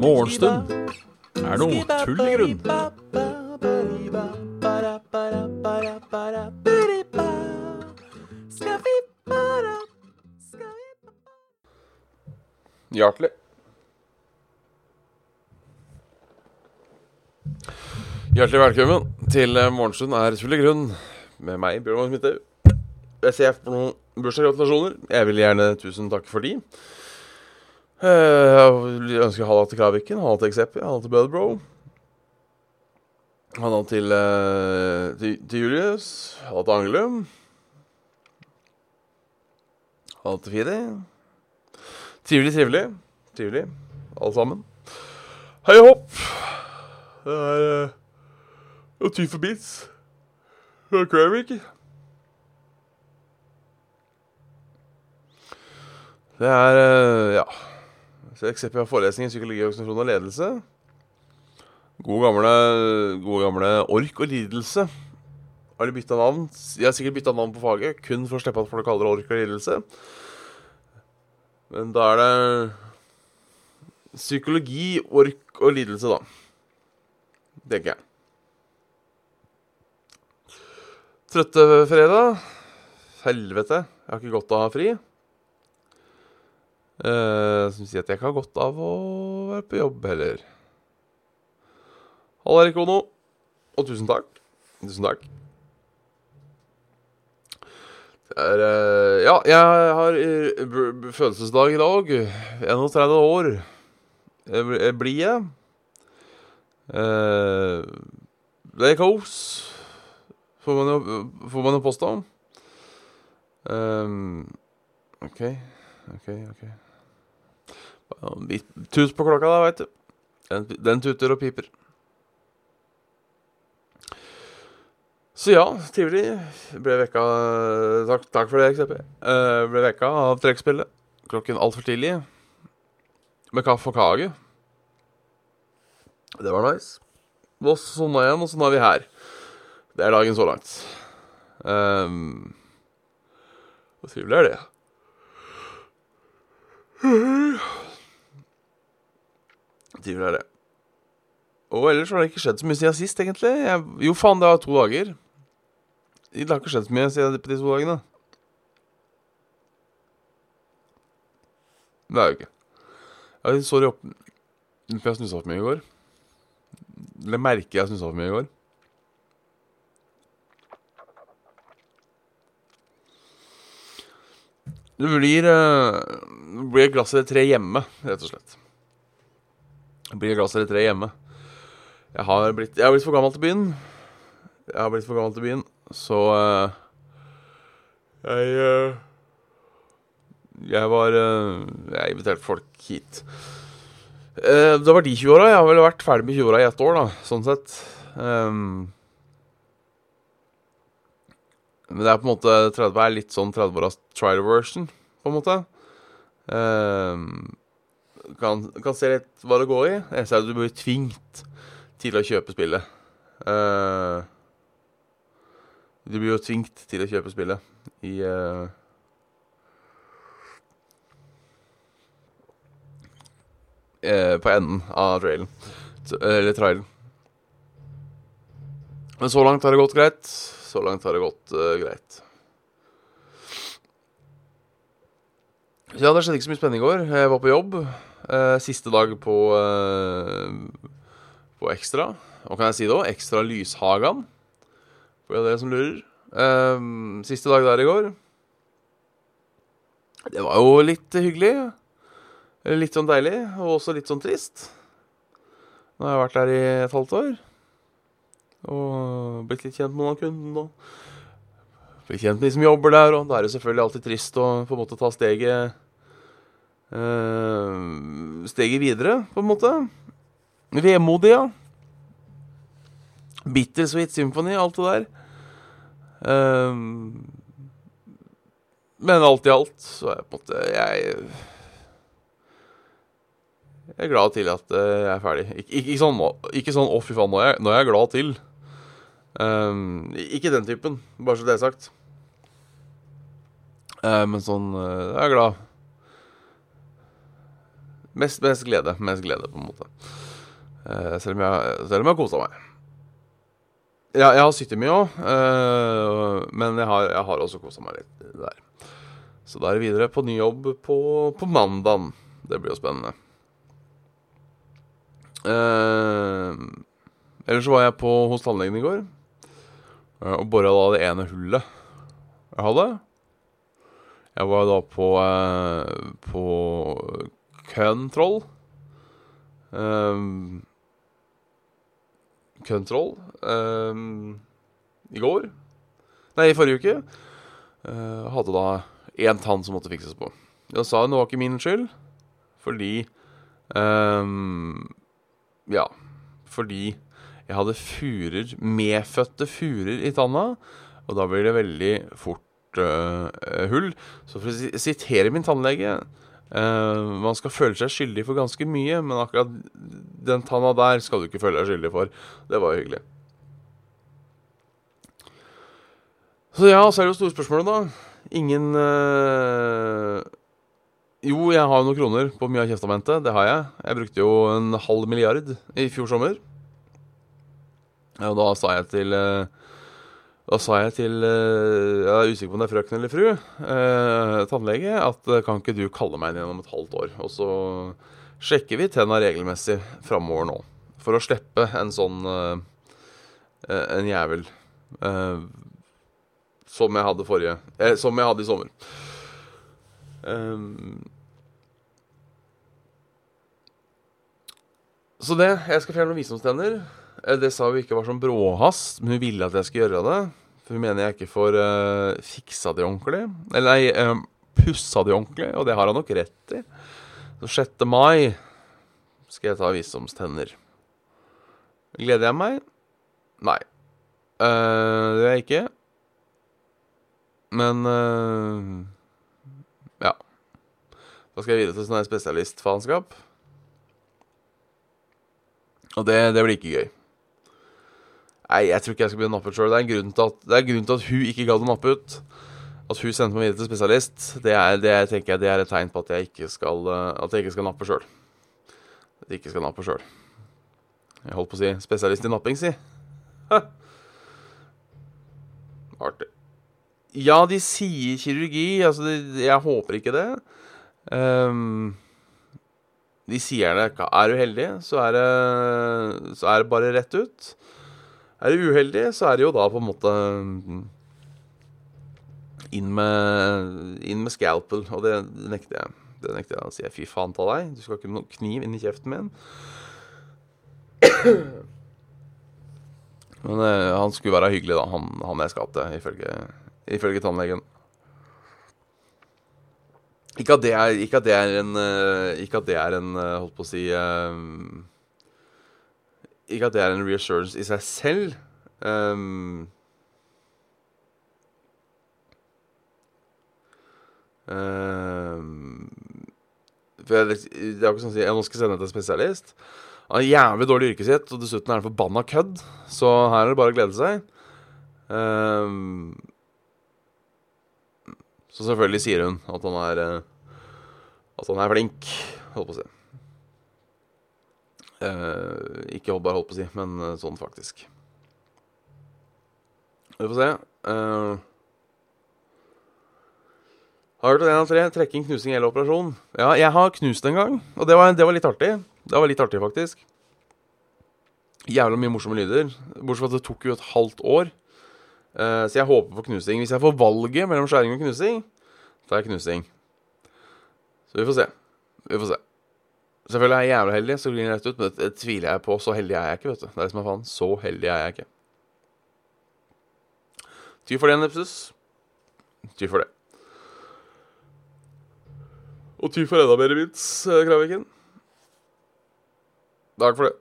Morgenstund er noe tull i grunn. Hjertelig. Hjertelig velkommen til Morgenstund er tull i grunn med meg, Bjørn Magnus Midthaug. Jeg ser på noen bursdagsgratulasjoner. Jeg vil gjerne tusen takk for de. Eh, Jeg ønsker halla til Kraviken, halla til Exepi, halla til Budbro. Halla eh, til, til Julius, halla til Angelum. Halla til Fidi. Trivelig, trivelig. Trivelig, alle sammen. Hei og hopp. Det er uh, ty for beats. Det er Det er eh, ja. Eksempel har forelesning i psykologi, organisasjon og ledelse. Gode gamle, gode gamle ork og lidelse. Har de bytta navn? De har sikkert bytta navn på faget, kun for å slippe at folk kaller det ork og lidelse. Men da er det psykologi, ork og lidelse, da. Tenker jeg. Trøtte fredag. Helvete, jeg har ikke godt av å ha fri. Uh, som sier at jeg ikke har godt av å være på jobb heller. Halla, Erik Ono. Og tusen takk. Tusen takk. Er uh, Ja, jeg har eh, følelsesdag i dag. 31 år. Jeg blir jeg. Uh, det er kaos, Får man jo, får man jo påstå. Um, OK, OK, OK. Tut på klokka, da, veit du. Den, den tuter og piper. Så ja, trivelig. Ble vekka Takk, takk for det, XP. Uh, ble vekka av trekkspillet klokken altfor tidlig. Med kaffe og kake. Det var nice. Og så sovna jeg igjen, og så nå er vi her. Det er dagen så langt. Um, hvor trivelig er det? Trivelig er det. Og ellers har det ikke skjedd så mye siden sist, egentlig. Jeg, jo, faen, det var to dager. Det har ikke skjedd så mye siden på de to dagene. Det er jo ikke. Jeg er sorry opp For jeg snusa for mye i går. Eller merker jeg snusa for mye i går. Det blir, eh, det blir et glass eller tre hjemme, rett og slett. Det blir et glass eller tre hjemme. Jeg har blitt, jeg har blitt for gammel til byen. Jeg har blitt for gammel til byen, så uh, Jeg uh, Jeg var uh, Jeg inviterte folk hit. Det var de 20-åra. Jeg har vel vært ferdig med 20-åra i ett år, da, sånn sett. Um, men det er på en måte 30 er litt sånn 30-åras trial version, på en måte. Ehm, kan, kan se litt hva det går i. Jeg ser at du blir tvingt til å kjøpe spillet. Uh, du blir jo tvingt til å kjøpe spillet i uh, På enden av trailen. Eller trailen. Men så langt har det gått greit. Så langt har det gått greit. Så ja, det skjedde ikke så mye spennende i går. Jeg var på jobb. Eh, siste dag på eh, På Ekstra. Hva kan jeg si da? Ekstra Lyshagan. For det er dere som lurer. Eh, siste dag der i går. Det var jo litt hyggelig. Litt sånn deilig, og også litt sånn trist. Nå har jeg vært der i et halvt år. Og blitt litt kjent med noen av kundene. Og blitt kjent med de som jobber der, og da er det selvfølgelig alltid trist å på en måte ta steget eh, Steget videre, på en måte. Vemodig, ja. Bittersweet Symphony, alt det der. Uh, men alt i alt så er jeg på en måte Jeg jeg er glad til at eh, jeg er ferdig. Ik ikke, sånn, ikke sånn 'å, fy faen, nå er, jeg, nå er jeg glad til'. Um, ikke den typen, bare så det er sagt. Uh, men sånn uh, Jeg er glad. Mest, mest glede. Mest glede, på en måte. Uh, selv om jeg, selv om jeg har kosa meg. Ja, jeg har sittet mye òg, men jeg har, jeg har også kosa meg litt der. Så da er det videre på ny jobb på, på mandagen. Det blir jo spennende. Uh, ellers så var jeg på hos tannlegen i går uh, og bora da det ene hullet jeg hadde. Jeg var da på uh, på Køntroll. Um, Køntroll um, i går. Nei, i forrige uke. Uh, hadde da én tann som måtte fikses på. Jeg sa det var ikke min skyld, fordi um, ja. Fordi jeg hadde furer, medfødte furer i tanna, og da blir det veldig fort uh, hull. Så for å sitere min tannlege uh, Man skal føle seg skyldig for ganske mye, men akkurat den tanna der skal du ikke føle deg skyldig for. Det var hyggelig. Så ja, så er det jo store spørsmålet, da. Ingen uh, jo, jeg har jo noen kroner på mye av testamentet. Det har jeg. Jeg brukte jo en halv milliard i fjor sommer. Og da sa jeg til eh, Da sa jeg til eh, Jeg er usikker på om det er frøken eller fru, eh, tannlege, at eh, kan ikke du kalle meg inn gjennom et halvt år? Og så sjekker vi tenna regelmessig framover nå. For å slippe en sånn eh, En jævel. Eh, som jeg hadde forrige Som jeg hadde i sommer. Um, så det Jeg skal fjerne noen visdomstenner. Eh, det sa hun ikke var sånn bråhast, men hun ville at jeg skulle gjøre det. For hun mener jeg ikke får uh, fiksa det ordentlig. Eller nei, uh, pussa det ordentlig, og det har han nok rett i. Så 6. mai skal jeg ta visdomstenner. Gleder jeg meg? Nei. Uh, det gjør jeg ikke. Men ja. Da skal jeg videre til sånn spesialistfaenskap. Og det, det, blir ikke gøy. Nei, jeg tror ikke jeg skal begynne å nappe ut sjøl. Det, det, er grunn til at hun ikke gadd å nappe ut. At hun sendte meg videre til spesialist, det er, det, tenker jeg, det er et tegn på at jeg ikke skal, at jeg ikke skal nappe sjøl. At jeg ikke skal nappe sjøl. Jeg holdt på å si spesialist i napping, si. Artig. Ja, de sier kirurgi. Altså, jeg håper ikke det. Um, de sier det. Er du heldig, så er, det, så er det bare rett ut. Er du uheldig, så er det jo da på en måte inn med, inn med scalpel, og det nekter jeg. Det nekter jeg å si. Fy faen ta deg, du skal ikke ha noen kniv inn i kjeften min. Men eh, han skulle være hyggelig, da, han, han jeg skapte, ifølge, ifølge tannlegen. Ikke at det er, ikke at det er en uh, Ikke at det er en uh, Holdt på å si Ikke at det er en reassurance i seg selv. Um, um, for jeg, det er jo ikke sånn å si Jeg nå skal sende til en spesialist. Han har jævlig dårlig yrkeshet, og dessuten er han forbanna kødd. Så her er det bare å glede seg. Um, så selvfølgelig sier hun at han er eh, At han er flink, holdt på å si. Uh, ikke bare holdt på å si, men uh, sånn faktisk. Vi får se. Uh, har hørt en av tre. Trekking, knusing eller operasjon. Ja, jeg har knust en gang, og det var, det var litt artig. Det var litt artig, faktisk. Jævla mye morsomme lyder. Bortsett fra at det tok jo et halvt år. Uh, så jeg håper på knusing. Hvis jeg får valget mellom skjæring og knusing, tar jeg knusing. Så vi får se. Vi får se. Selvfølgelig er jeg jævla heldig, så blir det rett ut, men det, tviler jeg på. Så heldig er jeg ikke, vet du. Det er det som er faen. Så heldig er jeg ikke. Ty for det, Nepsis. Ty for det. Og ty for enda mer vits, eh, Kraviken. Takk for det.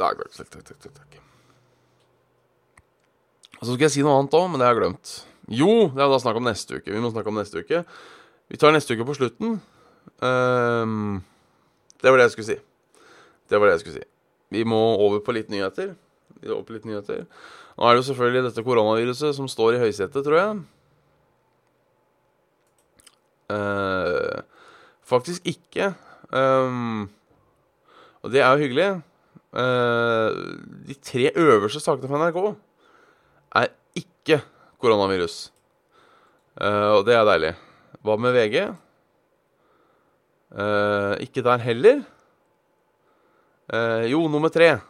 Takk, takk, takk, takk, takk. Og så skal jeg si noe annet òg, men det har jeg glemt. Jo, det er da snakk om neste uke. Vi må snakke om neste uke. Vi tar neste uke på slutten. Um, det var det jeg skulle si. Det var det jeg skulle si. Vi må over på litt nyheter. Over på litt nyheter. Nå er det jo selvfølgelig dette koronaviruset som står i høysetet, tror jeg. Uh, faktisk ikke. Um, og det er jo hyggelig. Uh, de tre øverste sakene fra NRK er ikke koronavirus. Uh, og det er deilig. Hva med VG? Eh, ikke der heller. Uh, jo, nummer tre.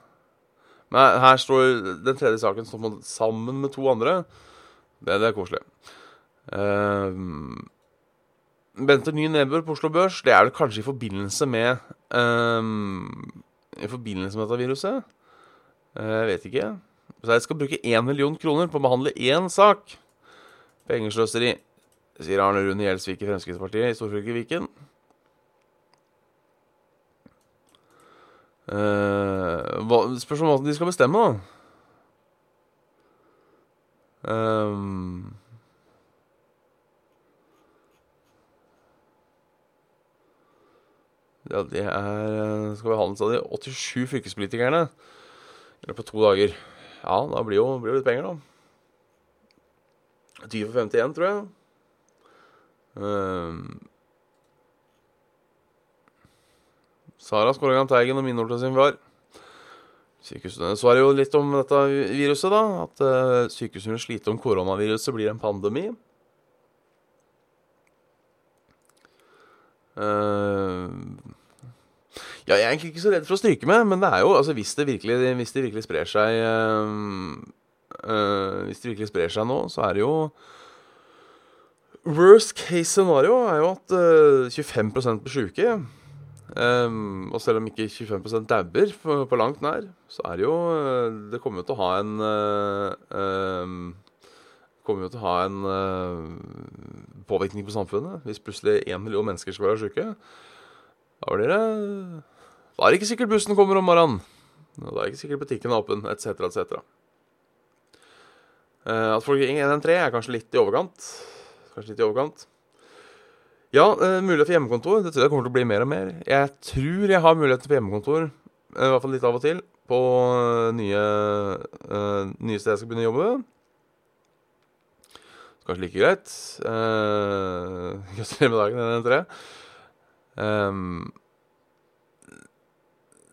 Men her står den tredje saken står sammen med to andre. Det, det er koselig. Uh, Bente Ny nedbør på Oslo Børs, det er det kanskje i forbindelse med I forbindelse med dette viruset? Uh, jeg vet ikke. Så jeg skal bruke én million kroner på å behandle én sak. Pengesløseri, sier Arne Rune Gjelsvik i Fremskrittspartiet i Storfylket Viken. Uh, spørs om hva de skal bestemme, da. Um, ja, det er Skal vi handles av de 87 fylkespolitikerne i løpet av to dager. Ja, da blir jo, blir jo litt penger, da. 20 for 51, tror jeg. Um, Sara Skåregan Teigen og til sin far. Sykehusene svarer jo litt om dette viruset, da. At uh, sykehusene sliter om koronaviruset blir en pandemi. Uh, ja, jeg er egentlig ikke så redd for å stryke med, men det er jo altså hvis det virkelig, hvis det virkelig sprer seg uh, Hvis det virkelig sprer seg nå, så er det jo Worst case scenario er jo at 25 blir sjuke. Um, og selv om ikke 25 dauer på, på, langt nær, så er det jo eh, Det kommer jo til å ha en uh, um, kommer jo til å ha en uh, påvirkning på samfunnet. Hvis plutselig én million mennesker skal være syke, da blir det Da er det ikke sikkert bussen kommer om morgenen. Da er ikke sikkert butikken er åpen, etc., etc. Uh, at folk ringer 113 er kanskje litt i overkant. Kanskje litt i overkant. Ja, uh, mulighet for hjemmekontor. Det tror jeg kommer til å bli mer og mer. Jeg tror jeg har mulighet for hjemmekontor, uh, i hvert fall litt av og til, på uh, nye, nye steder jeg skal begynne å jobbe. Kanskje like greit. Gratulerer med dagen, NN3. Um,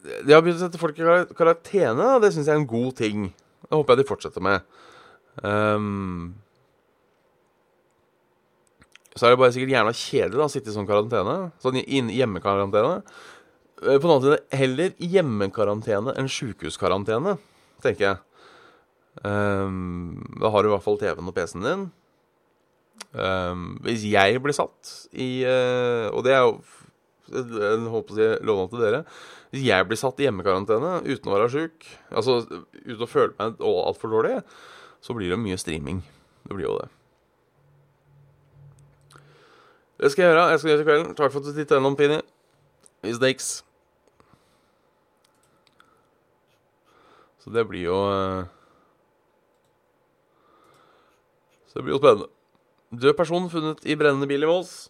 de har begynt å sette folk i karantene, og det syns jeg er en god ting. Det håper jeg de fortsetter med. Um, så er det bare sikkert jævla kjedelig da, å sitte i sånn karantene. Sånn hjemmekarantene. Eh, på den annen side heller hjemmekarantene enn sjukehuskarantene, tenker jeg. Um, da har du i hvert fall TV-en og PC-en din. Um, hvis jeg blir satt i uh, Og det er jo Jeg håper å si låne til dere. Hvis jeg blir satt i hjemmekarantene uten å være sjuk, altså uten å føle meg altfor dårlig, så blir det mye streaming. Det blir jo det. Det skal jeg gjøre. Jeg skal gjøre til kvelden. Takk for at du tittet gjennom, Pini. Vi snakes. Så det blir jo eh, Så det blir jo spennende. Død person funnet i brennende bil i Måls.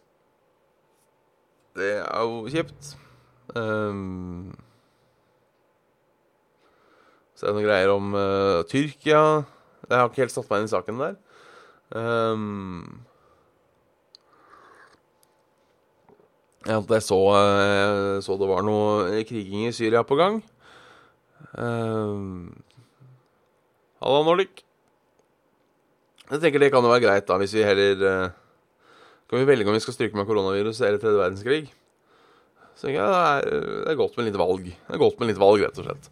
Det er jo kjipt. Um, så er det noen greier om uh, Tyrkia. Jeg har ikke helt satt meg inn i saken der. Um, at jeg så, så, det var noe kriging i Syria på gang. Uh, Halla, Nordic. Jeg tenker det kan jo være greit, da, hvis vi heller uh, Kan vi velge om vi skal stryke med koronavirus eller tredje verdenskrig? Så tenker jeg det er, det er godt med litt valg. Det er godt med litt valg, rett og slett.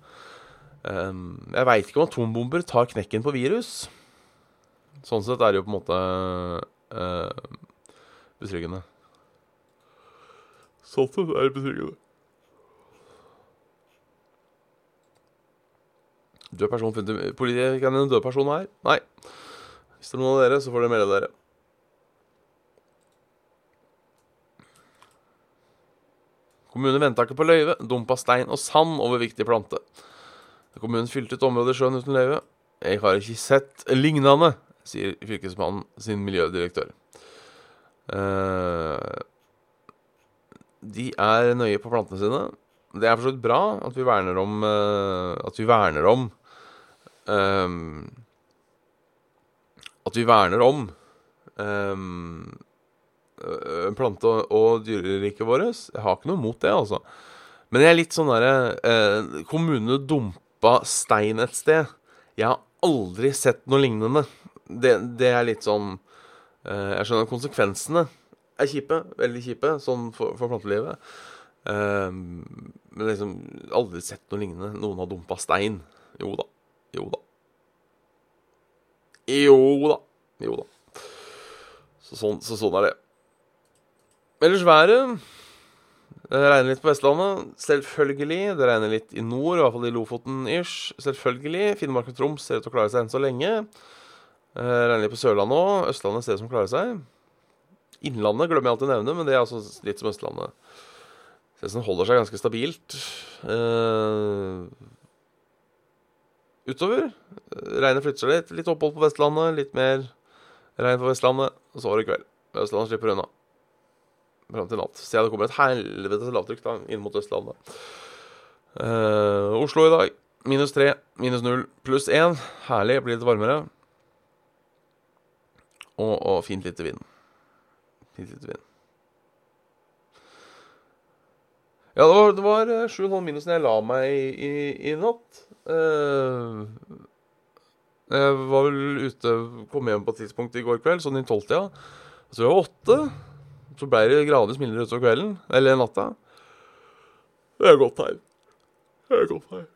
Um, jeg veit ikke om atombomber tar knekken på virus. Sånn sett er det jo på en måte uh, betryggende. Sånn sett er det betryggende. Død person funnet Politiet kan en død person her? Nei. Hvis det er noen av dere, så får dere melde dere. Kommunen venta ikke på løyve, dumpa stein og sand over viktig plante. Kommunen fylte ut området i sjøen uten løyve. Jeg har ikke sett lignende, sier fylkesmannen sin miljødirektør. Uh, de er nøye på plantene sine. Det er for så vidt bra at vi verner om uh, At vi verner om um, At vi verner om um, plante- og dyreriket vårt. Jeg har ikke noe mot det, altså. Men jeg er litt sånn derre eh, Kommunene dumpa stein et sted. Jeg har aldri sett noe lignende. Det, det er litt sånn eh, Jeg skjønner konsekvensene er kjipe. Veldig kjipe sånn for, for plantelivet. Um, men liksom aldri sett noe lignende. Noen har dumpa stein. Jo da. Jo da. Jo da. Jo da. Så sånn, så sånn er det. Ellers været Det regner litt på Vestlandet. Selvfølgelig. Det regner litt i nord, i hvert fall i Lofoten-ish. Selvfølgelig. Finnmark og Troms ser ut til å klare seg enn så lenge. Det regner litt på Sørlandet òg. Østlandet ser ut som klarer seg. Innlandet glemmer jeg alltid å nevne, men det er altså litt som Østlandet. Det holder seg ganske stabilt. Uh, utover. Regnet flytter seg litt. Litt opphold på Vestlandet, litt mer regn på Vestlandet. Og så var det kveld. Østlandet slipper unna. Fram til natt. Så det kommer et helvetes lavtrykk da, inn mot Østlandet. Uh, Oslo i dag minus tre, minus null, pluss én. Herlig, blir litt varmere. Og, og fint lite vind. Fint. Ja, det var, det var 7,5 minus når jeg la meg i, i, i natt. Uh, jeg var vel ute Kom hjem på et tidspunkt i går kveld, sånn i tolvtida. Så vi var åtte. Så ble det gradvis mildere utover kvelden. Eller natta. Det er godt tegn. Det er godt tegn.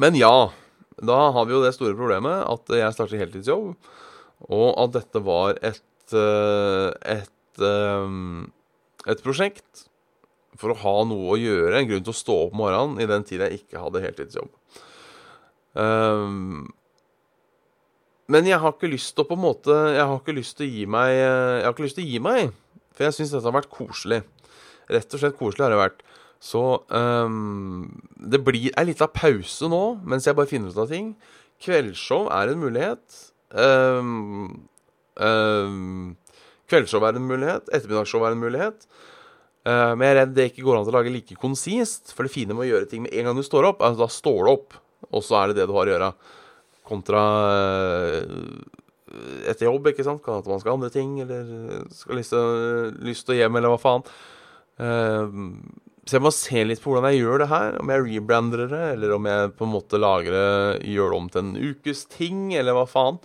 Men ja. Da har vi jo det store problemet at jeg starter heltidsjobb, og at dette var et et, et prosjekt for å ha noe å gjøre, en grunn til å stå opp om morgenen i den tid jeg ikke hadde heltidsjobb. Um, men jeg har ikke lyst til å på en måte Jeg har ikke lyst til å gi meg Jeg har ikke lyst til å gi meg, for jeg syns dette har vært koselig. Rett og slett koselig har det vært. Så um, det blir ei lita pause nå, mens jeg bare finner ut av ting. Kveldsshow er en mulighet. Um, um, kveldsshow er en mulighet. Ettermiddagsshow er en mulighet. Uh, men jeg er redd det ikke går an til å lage like konsist. For det fine med å gjøre ting med en gang du står opp, at da står du opp, og så er det det du har å gjøre. Kontra uh, etter jobb, ikke sant. Kan at man skal andre ting, eller skal lyst til å hjem, eller hva faen. Uh, så jeg må se litt på hvordan jeg gjør det her. Om jeg rebrander det, eller om jeg på en måte lager det, gjør det om til en ukes ting, eller hva faen.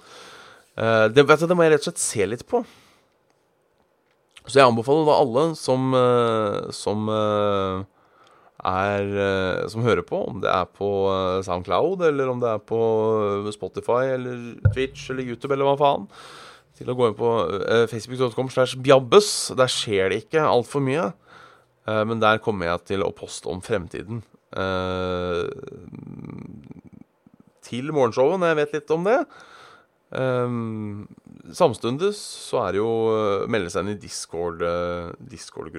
Uh, det, vet du, det må jeg rett og slett se litt på. Så jeg anbefaler da alle som, uh, som uh, er Som hører på, om det er på Soundcloud, eller om det er på Spotify, eller Twitch, eller YouTube, eller hva faen, til å gå inn på facebook.com slash bjabbes. Der skjer det ikke altfor mye. Men der kommer jeg til å poste om fremtiden. Uh, til morgenshowet, når jeg vet litt om det. Um, samtidig så er det jo å melde seg inn i Discord-gruppa. Discord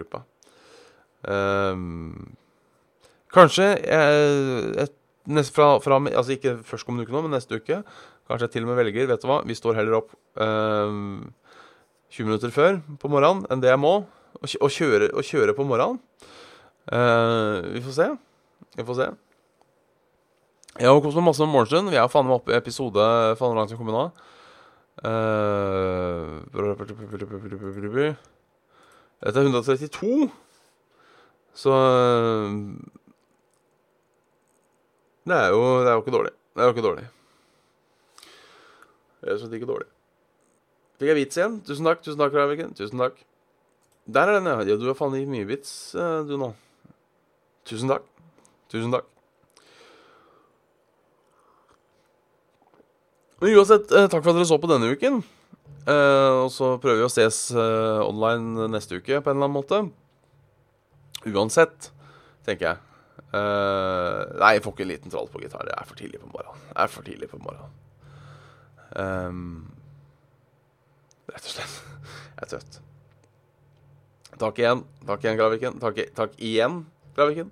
kanskje jeg, neste, fra, fra, Altså ikke førstkommende uke nå, men neste uke. Kanskje jeg til og med velger Vet du hva, vi står heller opp 20 minutter før på morgenen enn det jeg må å kjøre, å kjøre på morgenen. Uh, vi får se. Vi får se. Jeg har kost meg masse med morgenstund. Vi er faen meg oppe i episode Faen langt vi kommer nå. Uh, dette er 132. Så det er, jo, det er jo ikke dårlig. Det er jo ikke dårlig. Det er jo ikke dårlig. Fikk jeg vits igjen? Tusen takk. Tusen takk, Raviken. Tusen takk. Der er den, ja. du har faen gitt mye vits, du nå. Tusen takk. Tusen takk. Men uansett, eh, takk for at dere så på denne uken. Eh, og så prøver vi å ses eh, online neste uke på en eller annen måte. Uansett, tenker jeg. Eh, nei, jeg får ikke en liten troll på gitar. Det er for tidlig på morgenen. Det er for tidlig på morgenen. Um, rett og slett. Jeg er trøtt. Takk igjen. Takk igjen, Graviken. Takk, takk igjen, Graviken.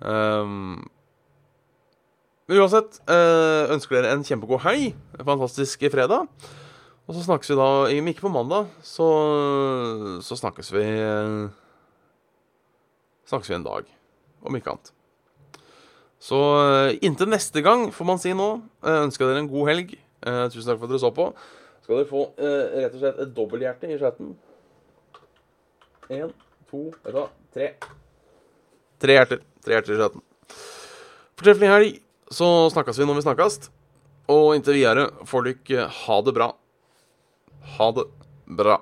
Um, uansett, uh, ønsker dere en kjempegod helg. En fantastisk fredag. Og så snakkes vi da om Ikke på mandag, så, så snakkes vi Snakkes vi en dag. Om ikke annet. Så uh, inntil neste gang, får man si nå, ønsker dere en god helg. tusen takk for at dere så på. skal dere få eh, rett og slett et dobbelthjerte i chatten. Én, to, vet du hva, tre. Tre hjerter. Tre hjerter i chatten. Fortreffelig helg. Så snakkes vi når vi snakkes. Og inntil videre får dere ha det bra. Ha det bra.